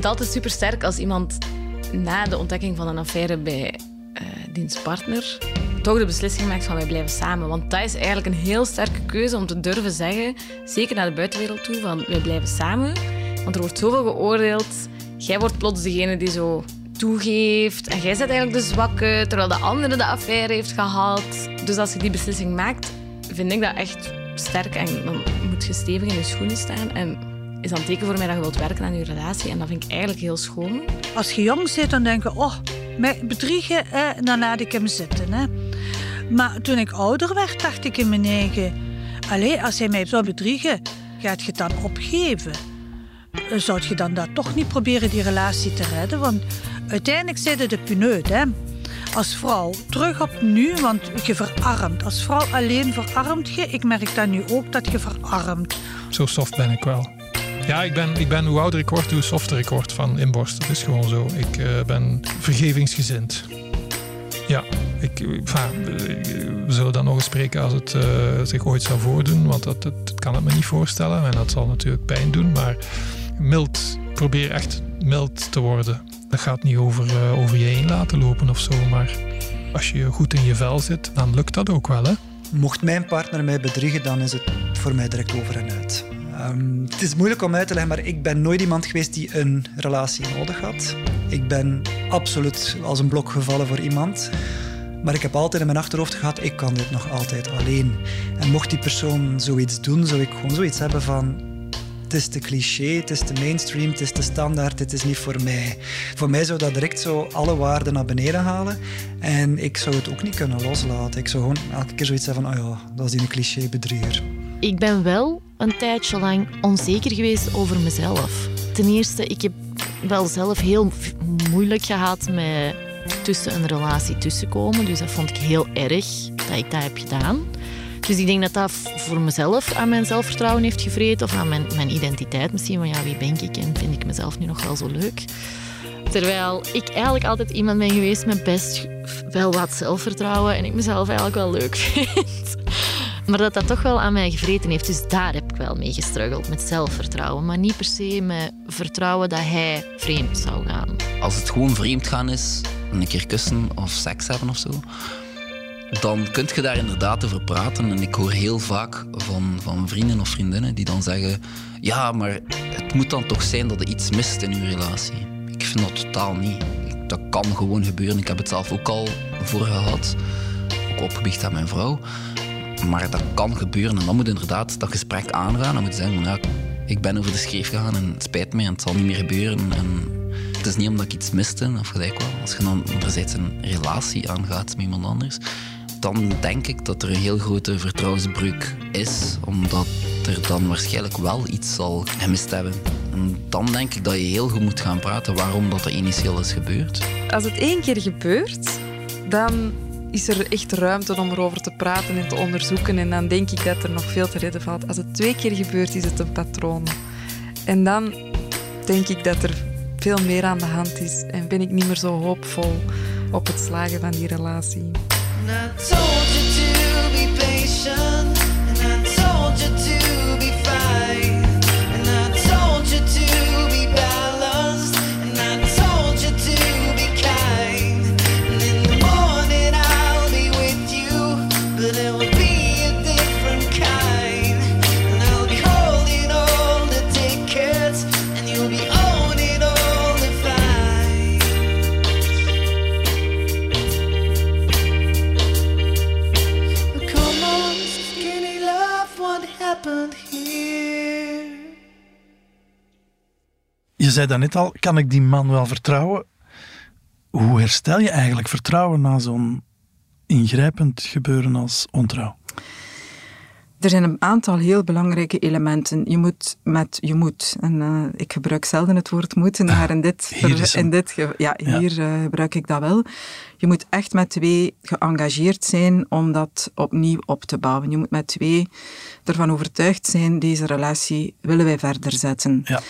Altijd super sterk als iemand na de ontdekking van een affaire bij uh, diens partner toch de beslissing maakt van wij blijven samen. Want dat is eigenlijk een heel sterke keuze om te durven zeggen, zeker naar de buitenwereld toe, van wij blijven samen. Want er wordt zoveel geoordeeld. Jij wordt plots degene die zo toegeeft. En jij bent eigenlijk de zwakke, terwijl de andere de affaire heeft gehad. Dus als je die beslissing maakt, vind ik dat echt sterk. En dan moet je stevig in je schoenen staan. En is dan teken voor mij dat je wilt werken aan je relatie. En dat vind ik eigenlijk heel schoon.
Als je jong zit, dan denk je, oh, mij bedriegen, dan laat ik hem zitten. Hè. Maar toen ik ouder werd, dacht ik in mijn eigen... Allee, als hij mij zou bedriegen, gaat je het dan opgeven? Eh, Zou je dan dat toch niet proberen die relatie te redden? Want uiteindelijk zijn de puneut, hè? Als vrouw, terug op nu, want je verarmt. Als vrouw alleen verarmt je. Ik merk dat nu ook, dat je verarmt.
Zo soft ben ik wel. Ja, ik ben, ik ben hoe ouder ik word, hoe softer ik word van inborst. Dat is gewoon zo. Ik eh, ben vergevingsgezind. Ja, ik, enfin, we zullen dan nog eens spreken als het eh, zich ooit zou voordoen. Want dat, dat, kan ik me niet voorstellen. En dat zal natuurlijk pijn doen. Maar mild, probeer echt mild te worden. Dat gaat niet over, eh, over je heen laten lopen of zo. Maar als je goed in je vel zit, dan lukt dat ook wel. Hè?
Mocht mijn partner mij bedriegen, dan is het voor mij direct over en uit. Ehm, het is moeilijk om uit te leggen, maar ik ben nooit iemand geweest die een relatie nodig had. Ik ben absoluut als een blok gevallen voor iemand. Maar ik heb altijd in mijn achterhoofd gehad, ik kan dit nog altijd alleen. En mocht die persoon zoiets doen, zou ik gewoon zoiets hebben van... Het is te cliché, het is te mainstream, het is te standaard, het is niet voor mij. Voor mij zou dat direct zo alle waarden naar beneden halen. En ik zou het ook niet kunnen loslaten. Ik zou gewoon elke keer zoiets hebben van, oh ja, dat is die cliché bedrieger.
Ik ben wel een tijdje lang onzeker geweest over mezelf. Ten eerste, ik heb wel zelf heel moeilijk gehad met tussen een relatie tussenkomen. Dus dat vond ik heel erg dat ik dat heb gedaan. Dus ik denk dat dat voor mezelf aan mijn zelfvertrouwen heeft gevreten. Of aan mijn, mijn identiteit misschien. Van ja, wie ben ik en vind ik mezelf nu nog wel zo leuk? Terwijl ik eigenlijk altijd iemand ben geweest met best wel wat zelfvertrouwen. En ik mezelf eigenlijk wel leuk vind. Maar dat dat toch wel aan mij gevreten heeft. Dus daar heb ik wel mee gestruggeld. Met zelfvertrouwen. Maar niet per se met vertrouwen dat hij vreemd zou gaan.
Als het gewoon vreemd gaan is, een keer kussen of seks hebben of zo, dan kun je daar inderdaad over praten. En ik hoor heel vaak van, van vrienden of vriendinnen die dan zeggen: Ja, maar het moet dan toch zijn dat er iets mist in uw relatie. Ik vind dat totaal niet. Dat kan gewoon gebeuren. Ik heb het zelf ook al voor gehad. Ook opgebiecht aan mijn vrouw. Maar dat kan gebeuren en dan moet inderdaad dat gesprek aangaan. Dan moet je zeggen: ja, Ik ben over de schreef gegaan en het spijt mij en het zal niet meer gebeuren. En het is niet omdat ik iets miste, of gelijk wel. Als je dan anderzijds een relatie aangaat met iemand anders, dan denk ik dat er een heel grote vertrouwensbreuk is, omdat er dan waarschijnlijk wel iets zal gemist hebben. En dan denk ik dat je heel goed moet gaan praten waarom dat, dat initieel is gebeurd.
Als het één keer gebeurt, dan is er echt ruimte om erover te praten en te onderzoeken. En dan denk ik dat er nog veel te redden valt. Als het twee keer gebeurt, is het een patroon. En dan denk ik dat er veel meer aan de hand is. En ben ik niet meer zo hoopvol op het slagen van die relatie.
Zei daarnet al, kan ik die man wel vertrouwen? Hoe herstel je eigenlijk vertrouwen na zo'n ingrijpend gebeuren als ontrouw?
Er zijn een aantal heel belangrijke elementen. Je moet met je moet. En eh, ik gebruik zelden het woord moeten, maar in dit,
hem.
in dit ge- ja,
Ja.
hier eh, gebruik ik dat wel. Je moet echt met twee geëngageerd zijn om dat opnieuw op te bouwen. Je moet met twee ervan overtuigd zijn, deze relatie willen wij verder zetten.
Ja.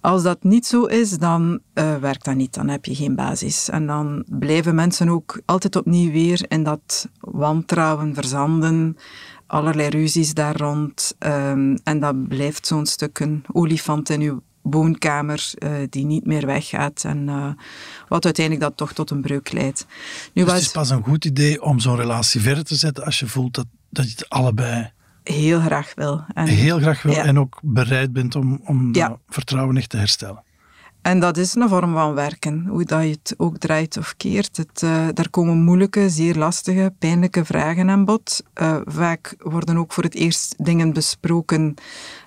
Als dat niet zo is, dan eh, werkt dat niet. Dan heb je geen basis. En dan blijven mensen ook altijd opnieuw weer in dat wantrouwen verzanden. Allerlei ruzies daar rond. Ehm, en dat blijft zo'n stuk een olifant in uw woonkamer eh, die niet meer weggaat. En eh, wat uiteindelijk dat toch tot een breuk leidt. Nu
Dus
was
het is pas een goed idee om zo'n relatie verder te zetten als je voelt dat, dat je het allebei
heel graag wil. En,
heel graag wil
Ja.
en ook bereid bent om, om
Ja.
dat vertrouwen echt te herstellen.
En dat is een vorm van werken, hoe dat je het ook draait of keert. Het, eh, daar komen moeilijke, zeer lastige, pijnlijke vragen aan bod. Eh, vaak worden ook voor het eerst dingen besproken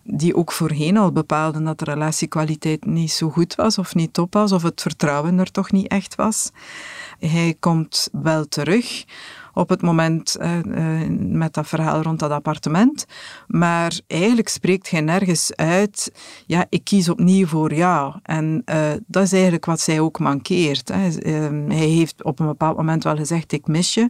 die ook voorheen al bepaalden dat de relatiekwaliteit niet zo goed was of niet top was, of het vertrouwen er toch niet echt was. Hij komt wel terug op het moment eh, eh, met dat verhaal rond dat appartement. Maar eigenlijk spreekt hij nergens uit, ja, ik kies opnieuw voor jou. En eh, dat is eigenlijk wat zij ook mankeert. Hè. Ehm, hij heeft op een bepaald moment wel gezegd, ik mis je.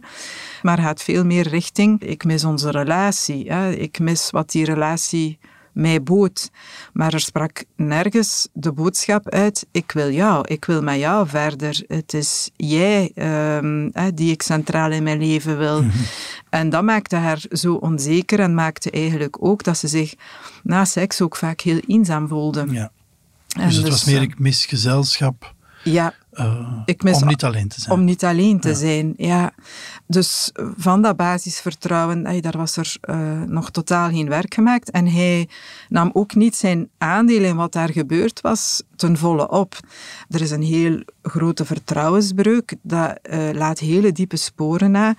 Maar gaat veel meer richting, ik mis onze relatie. Hè. Ik mis wat die relatie mij bood. Maar er sprak nergens de boodschap uit: ik wil jou, ik wil met jou verder. Het is jij ehm, die ik centraal in mijn leven wil. En dat maakte haar zo onzeker en maakte eigenlijk ook dat ze zich na seks ook vaak heel eenzaam voelde.
Ja.
En
Dus het was meer,
eh,
ik mis gezelschap
ja,
eh,
ik mis
om niet alleen te zijn.
Om niet alleen te
Ja.
zijn, ja. Dus van dat basisvertrouwen, daar was er eh, nog totaal geen werk gemaakt. En hij nam ook niet zijn aandeel in wat daar gebeurd was ten volle op. Er is een heel grote vertrouwensbreuk. Dat eh, laat hele diepe sporen na.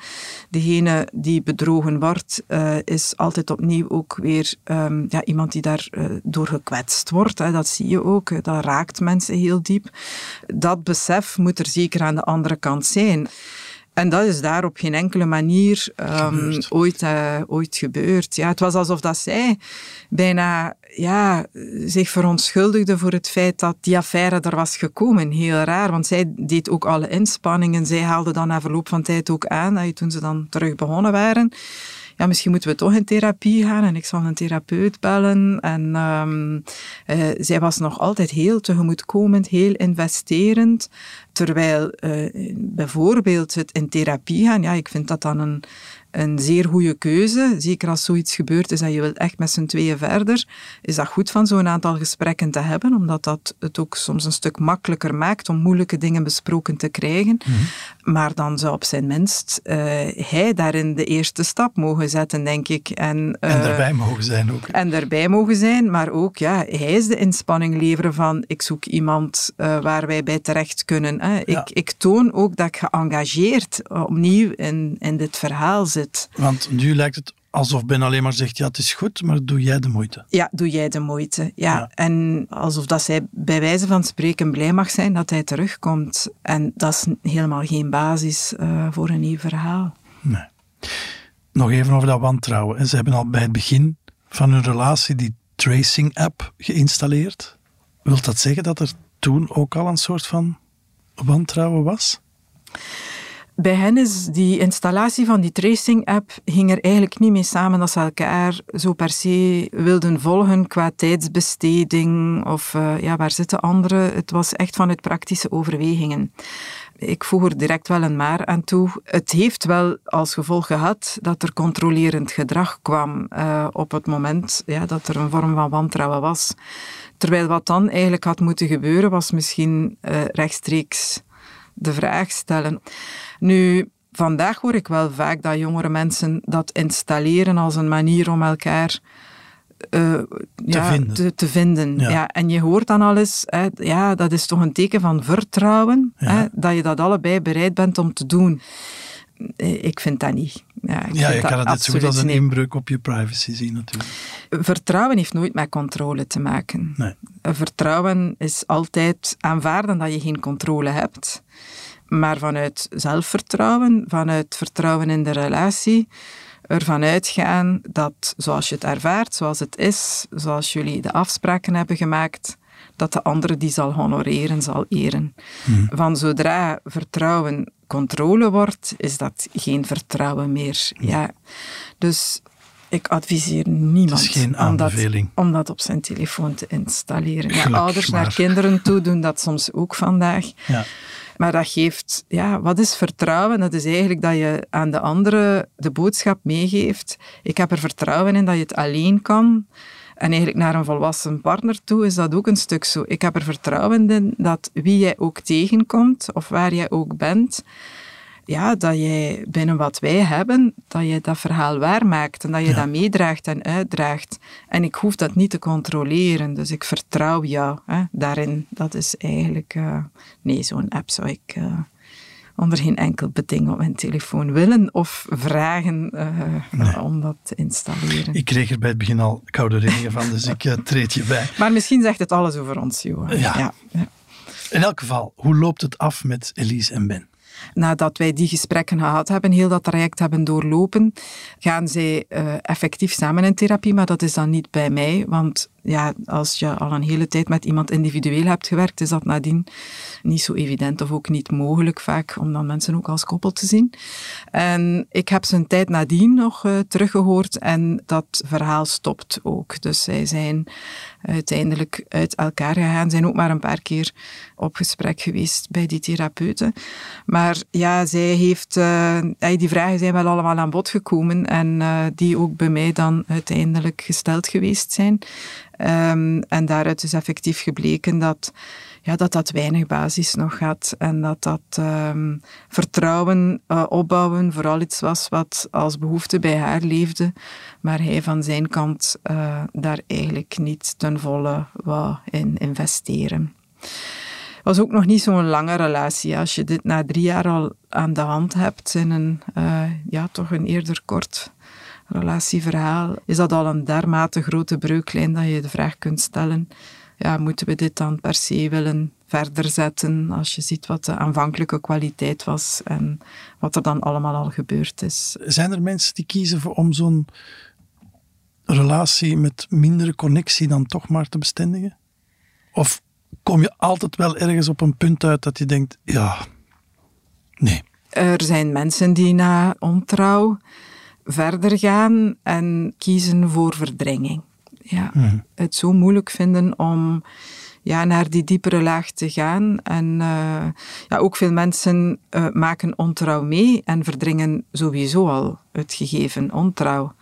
Degene die bedrogen wordt, is altijd opnieuw ook weer ehm, ja, iemand die daardoor door gekwetst wordt. Hè. Dat zie je ook. Dat raakt mensen heel diep. Dat besef moet er zeker aan de andere kant zijn. En dat is daar op geen enkele manier ehm, ooit, eh, ooit gebeurd. Ja, het was alsof dat zij bijna ja, zich verontschuldigde voor het feit dat die affaire er was gekomen. Heel raar, want zij deed ook alle inspanningen. Zij haalde dan na verloop van tijd ook aan, eh, toen ze dan terug begonnen waren. Ja, misschien moeten we toch in therapie gaan en ik zal een therapeut bellen. En ehm, eh, zij was nog altijd heel tegemoetkomend, heel investerend. Terwijl eh, bijvoorbeeld het in therapie gaan, ja, ik vind dat dan een, een zeer goede keuze. Zeker als zoiets gebeurt is dat je wilt echt met z'n tweeën verder, is dat goed van zo'n aantal gesprekken te hebben, omdat dat het ook soms een stuk makkelijker maakt om moeilijke dingen besproken te krijgen. Maar dan zou op zijn minst eh, hij daarin de eerste stap mogen zetten, denk ik. En,
En
eh,
daarbij mogen zijn ook.
en daarbij mogen zijn, maar ook, ja, hij is de inspanning leveren van ik zoek iemand eh, waar wij bij terecht kunnen. Hè. Ik, ik toon ook dat ik geëngageerd opnieuw in, in dit verhaal zit.
Want nu lijkt het alsof Ben alleen maar zegt, ja, het is goed, maar doe jij de moeite.
Ja, doe jij de moeite. Ja. En alsof dat zij bij wijze van spreken blij mag zijn dat hij terugkomt. En dat is helemaal geen basis eh, voor een nieuw verhaal.
Nee. Nog even over dat wantrouwen. En Ze hebben al bij het begin van hun relatie die tracing-app geïnstalleerd. Wilt dat zeggen dat er toen ook al een soort van wantrouwen was?
Bij hen is die installatie van die tracing-app ging er eigenlijk niet mee samen dat ze elkaar zo per se wilden volgen qua tijdsbesteding of eh, ja, waar zitten anderen. Het was echt vanuit praktische overwegingen. Ik voeg er direct wel een maar aan toe. Het heeft wel als gevolg gehad dat er controlerend gedrag kwam eh, op het moment ja, dat er een vorm van wantrouwen was. Terwijl wat dan eigenlijk had moeten gebeuren was misschien eh, rechtstreeks de vraag stellen. Nu, vandaag hoor ik wel vaak dat jongere mensen dat installeren als een manier om elkaar eh, ja,
vinden.
Te, te vinden.
Ja.
Ja. en je hoort dan al eens, hè, ja, dat is toch een teken van vertrouwen, hè, dat je dat allebei bereid bent om te doen. Eh, Ik vind dat niet. Ja, ik
Ja,
vind
je kan het net zo goed als een inbreuk op je privacy zien natuurlijk.
Vertrouwen heeft nooit met controle te maken.
Nee.
Vertrouwen is altijd aanvaarden dat je geen controle hebt. Maar vanuit zelfvertrouwen, vanuit vertrouwen in de relatie, ervan uitgaan dat zoals je het ervaart, zoals het is, zoals jullie de afspraken hebben gemaakt, dat de andere die zal honoreren, zal eren. Van zodra vertrouwen controle wordt, is dat geen vertrouwen meer. Ja. Dus ik adviseer niemand om, dat,
aanbeveling.
om dat op zijn telefoon te installeren. Ja, ouders naar kinderen toe doen dat soms ook vandaag.
Ja.
Maar dat geeft, ja, wat is vertrouwen? Dat is eigenlijk dat je aan de andere de boodschap meegeeft. Ik heb er vertrouwen in dat je het alleen kan. En eigenlijk naar een volwassen partner toe is dat ook een stuk zo. Ik heb er vertrouwen in dat wie jij ook tegenkomt, of waar jij ook bent, ja, dat jij binnen wat wij hebben, dat je dat verhaal waarmaakt en dat je dat meedraagt en uitdraagt. En ik hoef dat niet te controleren, dus ik vertrouw jou hè, daarin. Dat is eigenlijk... eh, nee, zo'n app zou ik eh, onder geen enkel beding op mijn telefoon willen of vragen eh, om dat te installeren.
Ik kreeg er bij het begin al koude rillingen van, dus ik treed je bij.
Maar misschien zegt het alles over ons, Johan.
Ja.
ja.
In elk geval, hoe loopt het af met Elise en Ben?
Nadat wij die gesprekken gehad hebben, heel dat traject hebben doorlopen, gaan zij eh, effectief samen in therapie, maar dat is dan niet bij mij, want ja, als je al een hele tijd met iemand individueel hebt gewerkt, is dat nadien niet zo evident of ook niet mogelijk vaak om dan mensen ook als koppel te zien. En ik heb ze een tijd nadien nog uh, teruggehoord en dat verhaal stopt ook. Dus zij zijn uiteindelijk uit elkaar gegaan, zijn ook maar een paar keer op gesprek geweest bij die therapeuten. Maar ja, zij heeft, uh, die vragen zijn wel allemaal aan bod gekomen en uh, die ook bij mij dan uiteindelijk gesteld geweest zijn. Um, en daaruit is effectief gebleken dat, ja, dat dat weinig basis nog had en dat dat um, vertrouwen uh, opbouwen vooral iets was wat als behoefte bij haar leefde, maar hij van zijn kant uh, daar eigenlijk niet ten volle wou in investeren. Was ook nog niet zo'n lange relatie. Als je dit na drie jaar al aan de hand hebt in een, uh, ja, toch een eerder kort relatieverhaal, is dat al een dermate grote breuklijn dat je de vraag kunt stellen, ja, moeten we dit dan per se willen verder zetten als je ziet wat de aanvankelijke kwaliteit was en wat er dan allemaal al gebeurd is.
Zijn er mensen die kiezen voor om zo'n relatie met mindere connectie dan toch maar te bestendigen? Of kom je altijd wel ergens op een punt uit dat je denkt, ja, nee.
Er zijn mensen die na ontrouw verder gaan en kiezen voor verdringing. Ja, hmm. Het zo moeilijk vinden om ja, naar die diepere laag te gaan. En uh, ja, ook veel mensen uh, maken ontrouw mee en verdringen sowieso al het gegeven ontrouw.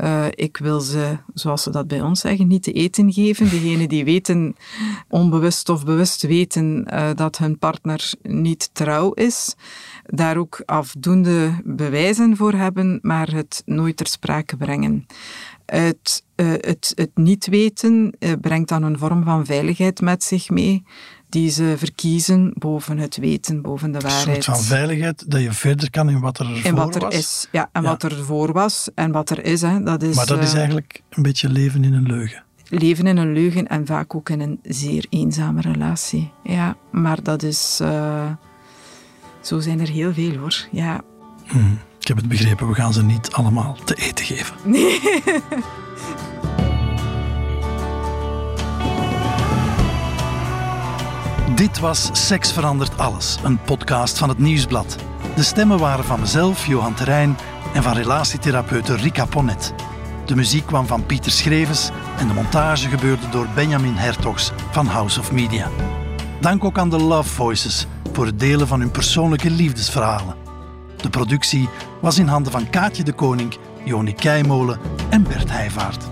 Uh, ik wil ze, zoals ze dat bij ons zeggen, niet te eten geven. Degenen die weten, onbewust of bewust weten, uh, dat hun partner niet trouw is, daar ook afdoende bewijzen voor hebben, maar het nooit ter sprake brengen. Het, uh, het, het niet weten brengt dan een vorm van veiligheid met zich mee die ze verkiezen boven het weten, boven de waarheid.
Een soort van veiligheid, dat je verder kan in wat er voor
in wat er
was.
Is, ja, en ja. wat er voor was en wat er is. Hè, dat is
maar dat is
uh,
eigenlijk een beetje leven in een leugen.
Leven in een leugen en vaak ook in een zeer eenzame relatie. Ja, maar dat is... Uh, zo zijn er heel veel hoor, ja.
Hmm, ik heb het begrepen, we gaan ze niet allemaal te eten geven.
Nee.
Dit was Seks verandert alles, een podcast van het Nieuwsblad. De stemmen waren van mezelf, Johan Terrein, en van relatietherapeute Rika Ponnet. De muziek kwam van Pieter Schrevens en de montage gebeurde door Benjamin Hertogs van House of Media. Dank ook aan de Love Voices voor het delen van hun persoonlijke liefdesverhalen. De productie was in handen van Kaatje de Koning, Joni Keimolen en Bert Heijvaart.